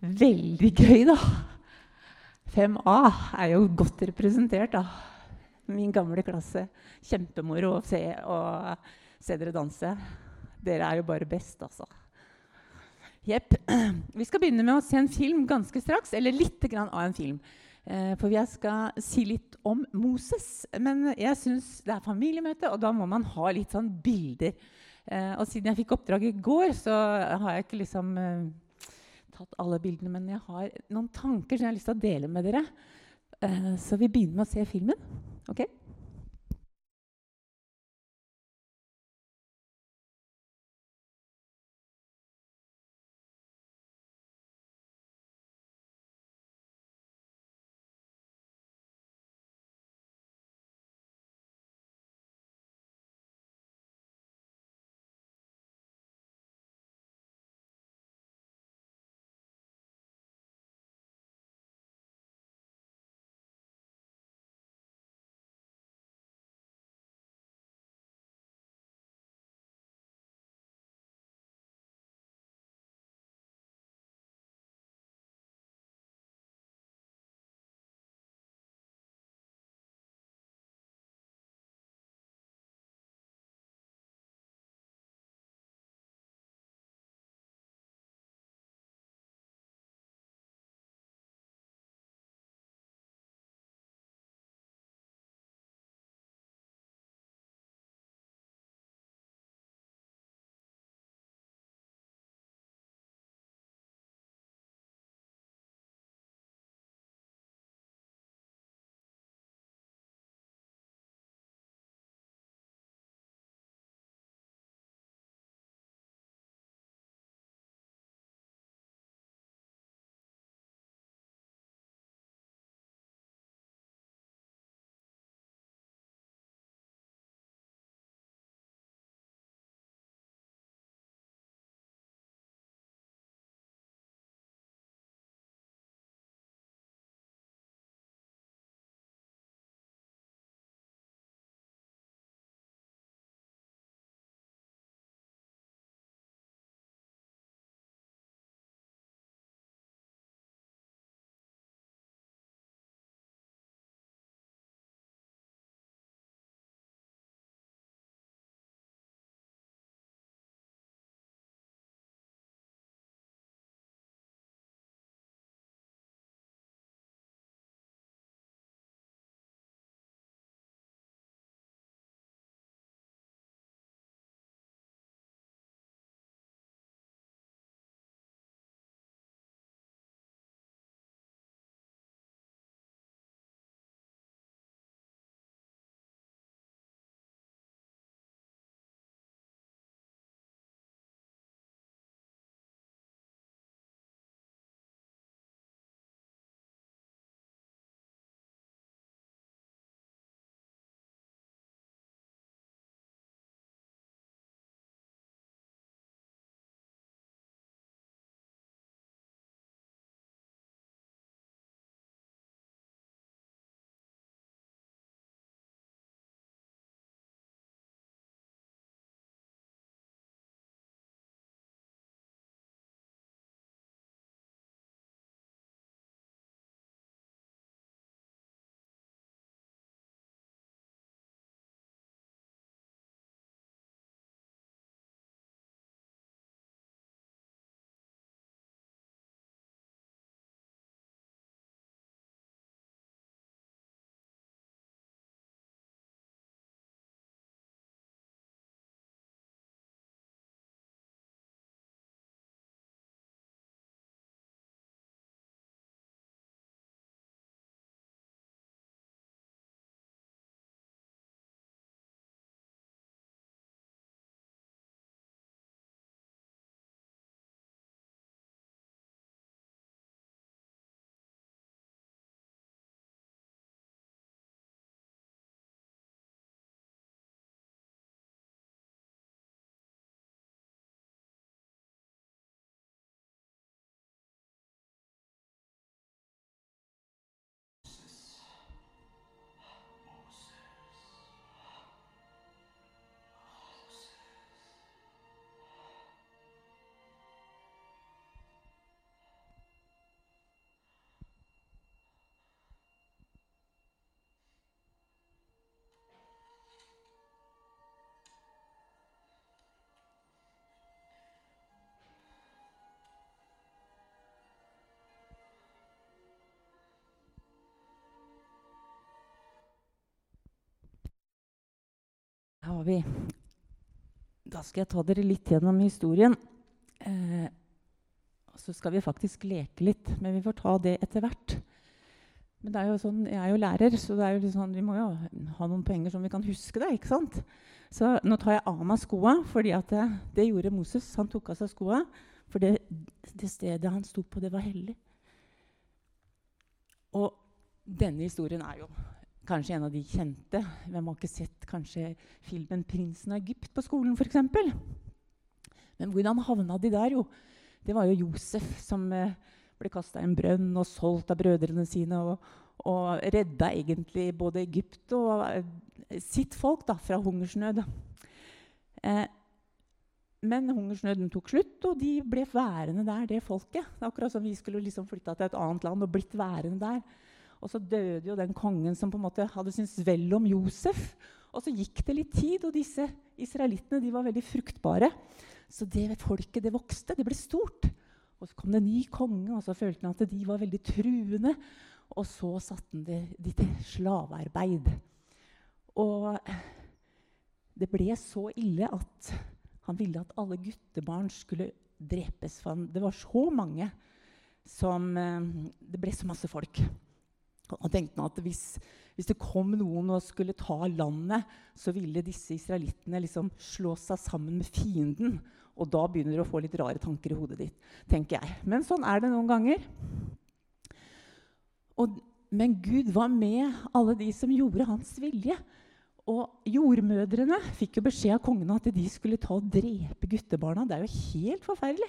Veldig gøy, da. 5A er jo godt representert, da. Min gamle klasse. Kjempemoro å se, se dere danse. Dere er jo bare best, altså. Jepp. Vi skal begynne med å se en film ganske straks. Eller litt av en film. Eh, for jeg skal si litt om Moses. Men jeg syns det er familiemøte, og da må man ha litt sånn bilder. Eh, og siden jeg fikk oppdrag i går, så har jeg ikke liksom eh, tatt alle bildene, men jeg har noen tanker som jeg har lyst til å dele med dere. Uh, så vi begynner med å se filmen. Ok? vi Da skal jeg ta dere litt gjennom historien. Eh, så skal vi faktisk leke litt, men vi får ta det etter hvert. Men det er jo sånn, jeg er jo lærer, så det er jo sånn, vi må jo ha noen poenger som vi kan huske det. ikke sant? Så nå tar jeg av meg skoa, fordi det, det, gjorde Moses. Han tok av seg skoa, for det, det stedet han sto på, det var hellig. Og denne historien er jo kanskje en av de kjente. Hvem har ikke sett kanskje filmen 'Prinsen av Egypt' på skolen f.eks.? Men hvordan havna de der? Jo, det var jo Josef som eh, ble kasta i en brønn og solgt av brødrene sine. Og, og redda egentlig både Egypt og eh, sitt folk da, fra hungersnød. Eh, men hungersnøden tok slutt, og de ble værende der, det folket. Det er akkurat som vi skulle liksom flytta til et annet land og blitt værende der. Og så døde jo den kongen som på en måte hadde syntes vel om Josef. Og så gikk det litt tid, og disse israelittene de var veldig fruktbare. Så det folket det vokste, det ble stort. Og så kom det en ny konge, og så følte han at de var veldig truende. Og så satte han de, de til slavearbeid. Og det ble så ille at han ville at alle guttebarn skulle drepes. For det var så mange som eh, Det ble så masse folk. Han tenkte at hvis, hvis, det kom noen og skulle ta landet, så ville disse israelittene liksom slå seg sammen med fienden. Og da begynner du å få litt rare tanker i hodet ditt. tenker jeg. Men sånn er det noen ganger. Og, men Gud var med alle de som gjorde hans vilje. Og jordmødrene fikk jo beskjed av kongen at de skulle ta og drepe guttebarna. Det er jo helt forferdelig.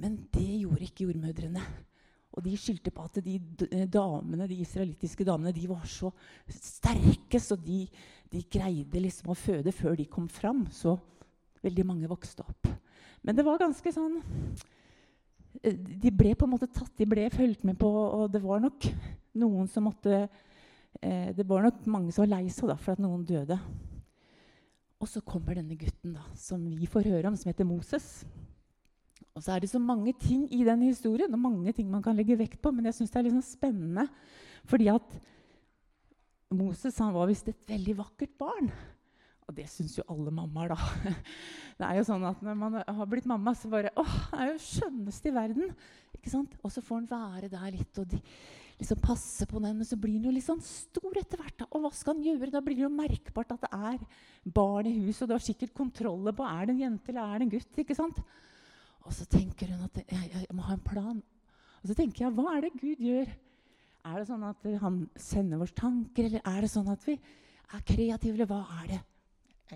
Men det gjorde ikke jordmødrene. Og de skyldte på at de eh, damene, de israelittiske damene de var så sterke, så de, de, greide liksom å føde før de kom fram. Så veldig mange vokste opp. Men det var ganske sånn eh, De ble på en måte tatt, de ble fulgt med på, og det var nok noen som måtte eh, Det var nok mange som var lei seg for at noen døde. Og så kommer denne gutten da, som vi får høre om, som heter Moses. Og så er det så mange ting i den historien og mange ting man kan legge vekt på. Men jeg syns det er liksom spennende, fordi at Moses han var visst et veldig vakkert barn. Og det syns jo alle mammaer, da. Det er jo sånn at Når man har blitt mamma, så bare åh, det er jo skjønneste i verden. ikke sant? Og så får han være der litt og de, liksom passe på den. Men så blir han jo litt sånn stor etter hvert. Da. Og hva skal han gjøre? Da blir det jo merkbart at det er barn i huset. Og du har sikkert kontroller på er det en jente eller er det en gutt. ikke sant? Og så tenker hun at jeg, jeg, må ha en plan. Og så tenker jeg, hva er det Gud gjør? Er det sånn at han sender våre tanker, eller er det sånn at vi er kreative, eller hva er det?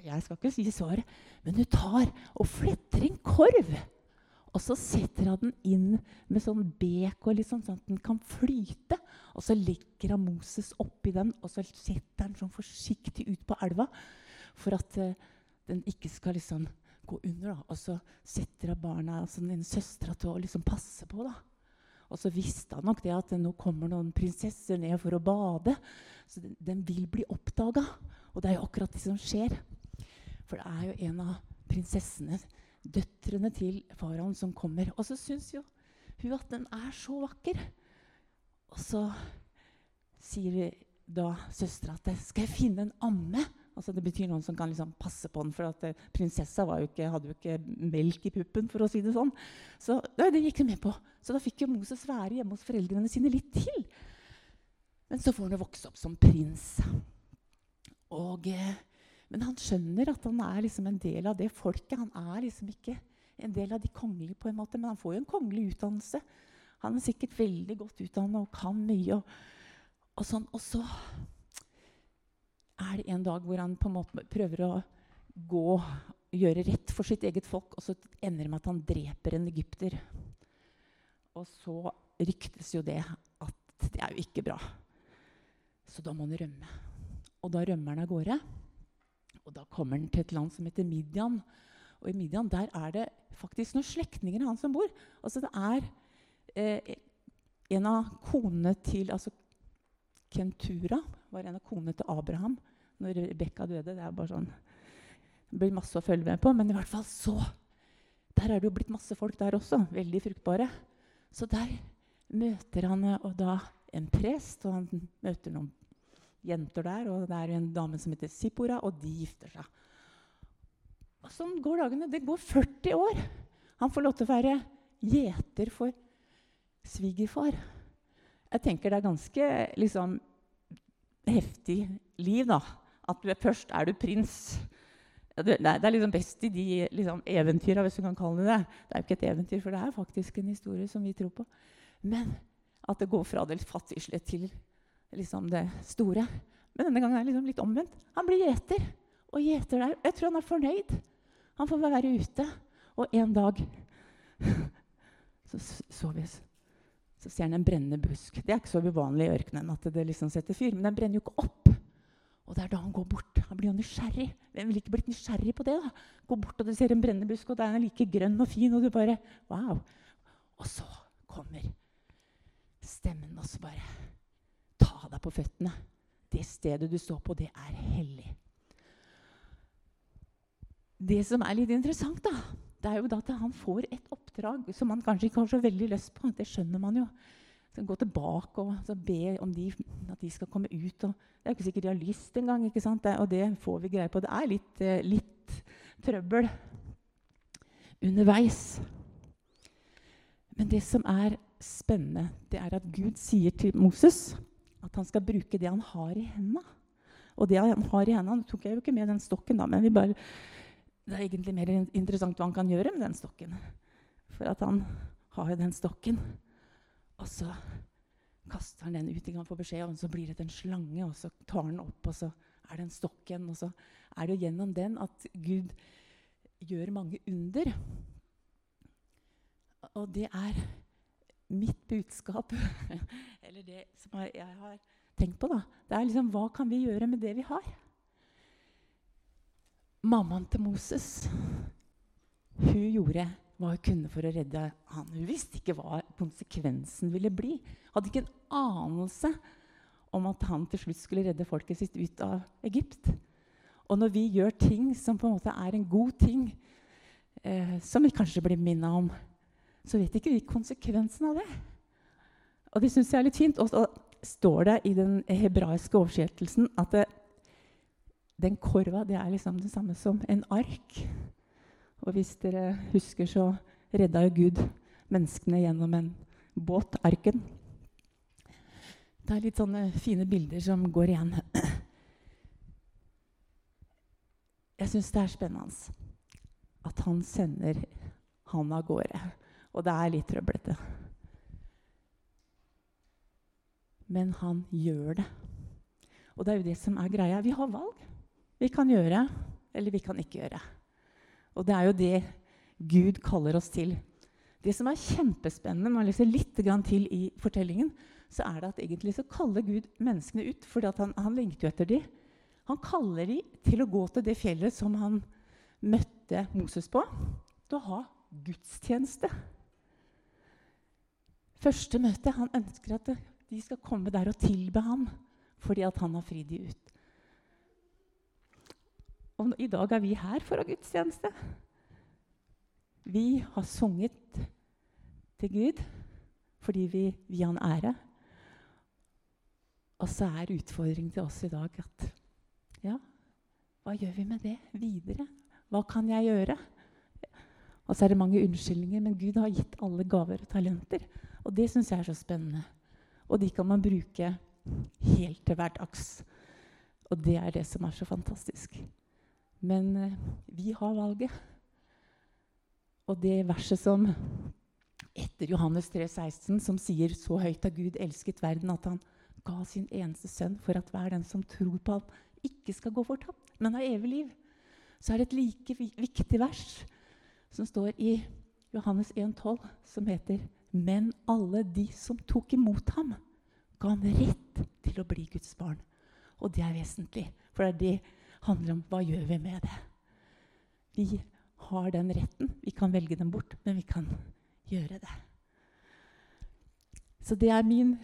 Jeg skal ikke si svaret, men hun tar og fletter en korv. Og så setter hun den inn med sånn bek liksom, sånn at den kan flyte. Og så legger han Moses oppi den, og så setter han sånn forsiktig ut på elva. For at uh, den ikke skal liksom gå under. da, Og så setter hun barna altså den søstera til å liksom passe på. da. Og så visste han nok det at nå kommer noen prinsesser ned for å bade. Så den, den vil bli oppdaga. Og det er jo akkurat det som skjer. For det er jo en av prinsessene, døtrene til faraoen, som kommer. Og så syns jo hun at den er så vakker. Og så sier da søstera at skal jeg finne en amme Altså det betyr noen som kan liksom passe på den, for at eh, prinsessa jo ikke, hadde jo ikke melk i puppen. for å si Det sånn. Så det gikk hun med på. Så da fikk jo Moses være hjemme hos foreldrene sine litt til. Men så får han jo vokse opp som prins. Og, eh, men han skjønner at han er liksom en del av det folket. Han er liksom ikke en del av de kongelige, på en måte, men han får jo en kongelig utdannelse. Han er sikkert veldig godt utdanna og kan mye. Og, og, sånn. og så er det en dag hvor han på en måte prøver å gå gjøre rett for sitt eget folk, og så ender det med at han dreper en egypter. Og så ryktes jo det at det er jo ikke bra. Så da må han rømme. Og da rømmer han av gårde. Og da kommer han til et land som heter Midian. Og i Midian der er det faktisk noen slektninger av han som bor. Altså det er eh, en av konene til altså Kentura var en av konene til Abraham når Rebekka døde. Det er bare sånn Det blir masse å følge med på. Men i hvert fall så Der er det jo blitt masse folk der også. Veldig fruktbare. Så der møter han og da en prest, og han møter noen jenter der, og det er en dame som heter Sippora, og de gifter seg. Og sånn går dagene. Det går 40 år. Han får lov til å være gjeter for svigerfar. Jeg tenker det er ganske liksom, heftig liv, da. At du er, først er du prins. Det, det, er liksom best i de liksom, eventyra, hvis du kan kalle det det. Det er jo ikke et eventyr, for det er faktisk en historie som vi tror på. Men at det går fra det fattigslige til liksom, det store. Men denne gangen er det liksom litt omvendt. Han blir gjeter. Og gjeter der. Jeg tror han er fornøyd. Han får være ute. Og en dag så, vi, så ser han en brennende busk. Det er ikke så uvanlig i ørkenen at det liksom setter fyr, men den brenner jo ikke opp. Og det er da han går bort. Han blir jo nysgjerrig. Hvem ville ikke blitt nysgjerrig på det? da? Gå bort og du ser en brennende busk, og den er like grønn og fin, og du bare Wow. Og så kommer stemmen og så bare Ta deg på føttene. Det stedet du står på, det er hellig. Det som er litt interessant, da, det er jo da at han får et oppdrag som han kanskje ikke har så veldig lyst på. Det skjønner man jo. Så gå tilbake og be om de, at de skal komme ut. Og det er jo ikke sikkert de har lyst engang. ikke sant? Det, og det får vi greie på. Det er litt, eh, litt trøbbel underveis. Men det som er spennende, det er at Gud sier til Moses at han skal bruke det han har i hendene. Og det han har i hendene, tok jeg jo ikke med den stokken, da, men bare, det er egentlig mer interessant hva han kan gjøre med den stokken. For at han har jo den stokken. Og så kaster han den ut. Han får beskjed og så blir det en slange, og så tar han opp, og så er det en stokk igjen. Og så er det gjennom den at Gud gjør mange under. Og det er mitt budskap, eller det som jeg har tenkt på, da. Det er liksom hva kan vi gjøre med det vi har? Mammaen til Moses, hun gjorde hva hun kunne for å redde han. Hun visste ikke hva konsekvensen ville bli. Hadde ikke en anelse om at han til slutt skulle redde folket sitt ut av Egypt. Og når vi gjør ting som på en måte er en god ting, eh, som vi kanskje blir minna om, så vet ikke vi konsekvensen av det. Og det syns jeg er litt fint. Og så står det i den hebraiske oversettelsen at det, den korva det er liksom det samme som en ark. Og hvis dere husker, så redda jo Gud menneskene gjennom en båt, arken. Det er litt sånne fine bilder som går igjen. Jeg syns det er spennende at han sender han av gårde. Og det er litt trøblete. Men han gjør det. Og det er jo det som er greia. Vi har valg. Vi kan gjøre, eller vi kan ikke gjøre. Og det er jo det Gud kaller oss til. Det som er kjempespennende, når man leser litt til i fortellingen, så er det at egentlig så kaller Gud menneskene ut fordi han, han lengter jo etter dem. Han kaller dem til å gå til det fjellet som han møtte Moses på, til å ha gudstjeneste. Første møte. Han ønsker at de skal komme der og tilbe ham fordi at han har fridd dem ut. Og i dag er vi her for å ha gudstjeneste. Vi har sunget til Gud fordi vi vil han ære. Og så er utfordringen til oss i dag at ja, hva gjør vi med det videre? Hva kan jeg gjøre? Og så er det mange unnskyldninger, men Gud har gitt alle gaver og talenter. Og det syns jeg er så spennende. Og de kan man bruke helt til hverdags. Og det er det som er så fantastisk. Men eh, vi har valget. Og det verset som etter Johannes 3, 16, som sier så høyt har Gud elsket verden at han ga sin eneste sønn for at hver den som tror på ham, ikke skal gå fortapt, men har evig liv. Så er det et like viktig vers som står i Johannes 1,12, som heter Men alle de som tok imot ham, ga han rett til å bli Guds barn. Og det er vesentlig, for det er handler om hva gjør vi med det. Vi har den retten. Vi kan velge den bort, men vi kan gjøre det. Så det er min,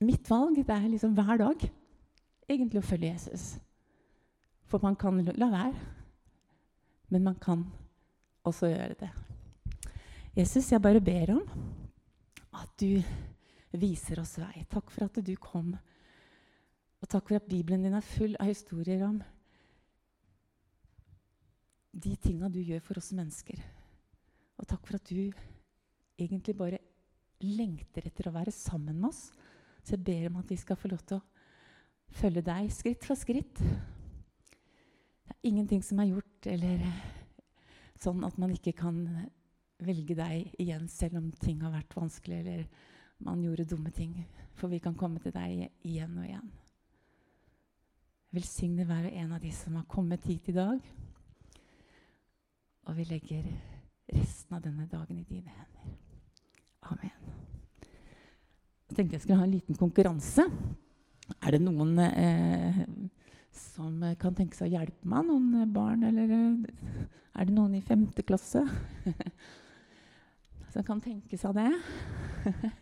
mitt valg. Det er liksom hver dag egentlig å følge Jesus. For man kan la være, men man kan også gjøre det. Jesus, jeg bare ber om at du viser oss vei. Takk for at du kom Og takk for at Bibelen din er full av historier om de tinga du gjør for oss mennesker. Og takk for at du egentlig bare lengter etter å være sammen med oss. Så jeg ber om at vi skal få lov til å følge deg skritt for skritt. Det er ingenting som er gjort eller sånn at man ikke kan velge deg igjen selv om ting har vært vanskelig eller man gjorde dumme ting. For vi kan komme til deg igjen og igjen. Velsigne hver og en av de som har kommet hit i dag. Og vi legger resten av denne dagen i dine hender. Amen. Jeg tenkte jeg skulle ha en liten konkurranse. Er det noen eh, som kan tenke seg å hjelpe meg? Noen barn, eller eh, er det noen i femte klasse som kan tenke seg det?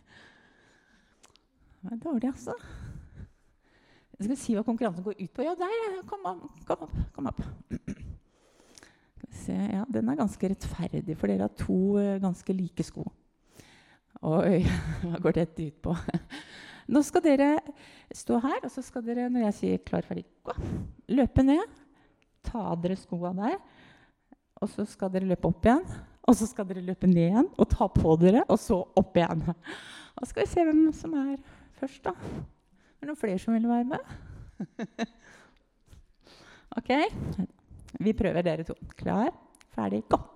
Det er dårlig, altså. Jeg skal si hva konkurransen går ut på. Ja, der! Kom opp. Kom opp. Kom opp. Se, ja, den er ganske rettferdig, for dere har to uh, ganske like sko. Oi, hva går dette ut på? Nå skal dere stå her, og så skal dere, når jeg sier 'klar, ferdig, gå', løpe ned. Ta av dere skoa der. Og så skal dere løpe opp igjen. Og så skal dere løpe ned igjen og ta på dere, og så opp igjen. Da skal vi se hvem som er først, da. Er det noen flere som vil være med? OK. Vi prøver, dere to. Klar, ferdig, gå!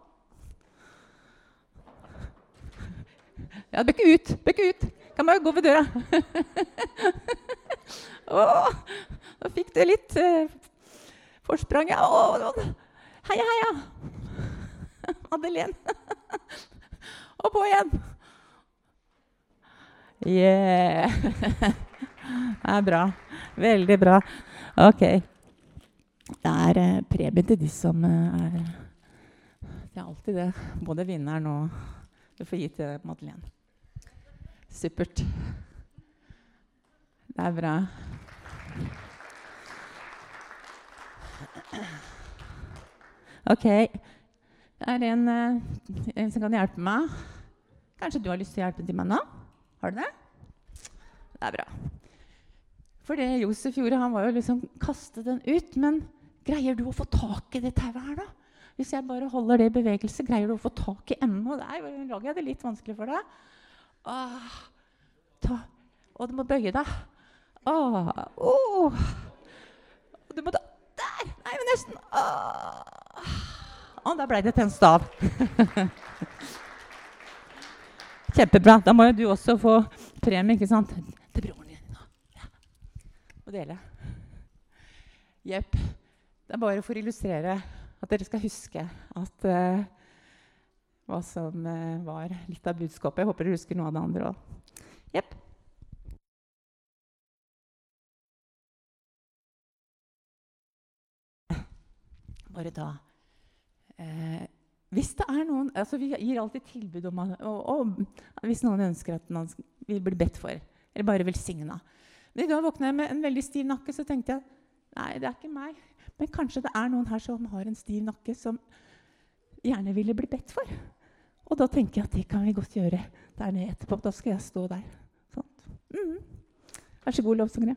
Ja, bøkke ut. Bøkke ut. Kan bare gå ved døra. Å, da fikk du litt uh, forsprang. Å, heia, heia! Madeleine. Og på igjen. Yeah. Det er bra. Veldig bra. OK. Det er eh, premie til de som eh, er Det er alltid det. Både vinneren og Du får gi til Madeleine. Supert. Det er bra. OK. Det er en, eh, en som kan hjelpe meg. Kanskje du har lyst til å hjelpe til meg nå? Har du det? Det er bra. For det Josef gjorde, han var jo liksom kaste den ut. Men greier du å få tak i dette her, da? Hvis jeg bare holder det i bevegelse, greier du å få tak i enden? Og der lager jeg det litt vanskelig for deg. Åh, ta. Og du må bøye deg. Åh, oh. Du må ta Der! Nei, men nesten. Åh. Og da ble det til en stav. Kjempebra. Da må jo du også få premie, ikke sant? Til broren din. Ja. Må dele. Jepp. Det er bare for å illustrere at dere skal huske at uh, hva som uh, var litt av budskapet. Jeg håper dere husker noe av det andre òg. Jepp. Bare da eh, Hvis det er noen altså Vi gir alltid tilbud om og hvis noen ønsker at man vil bli bedt for, eller bare velsigna. Men i dag våkna jeg med en veldig stiv nakke, så tenkte jeg nei, det er ikke meg. Men kanskje det er noen her som har en stiv nakke, som gjerne ville bli bedt for. Og da tenker jeg at det kan vi godt gjøre der nede etterpå. Da skal jeg stå der. Sånn. Mm. Vær så god, lovsangere.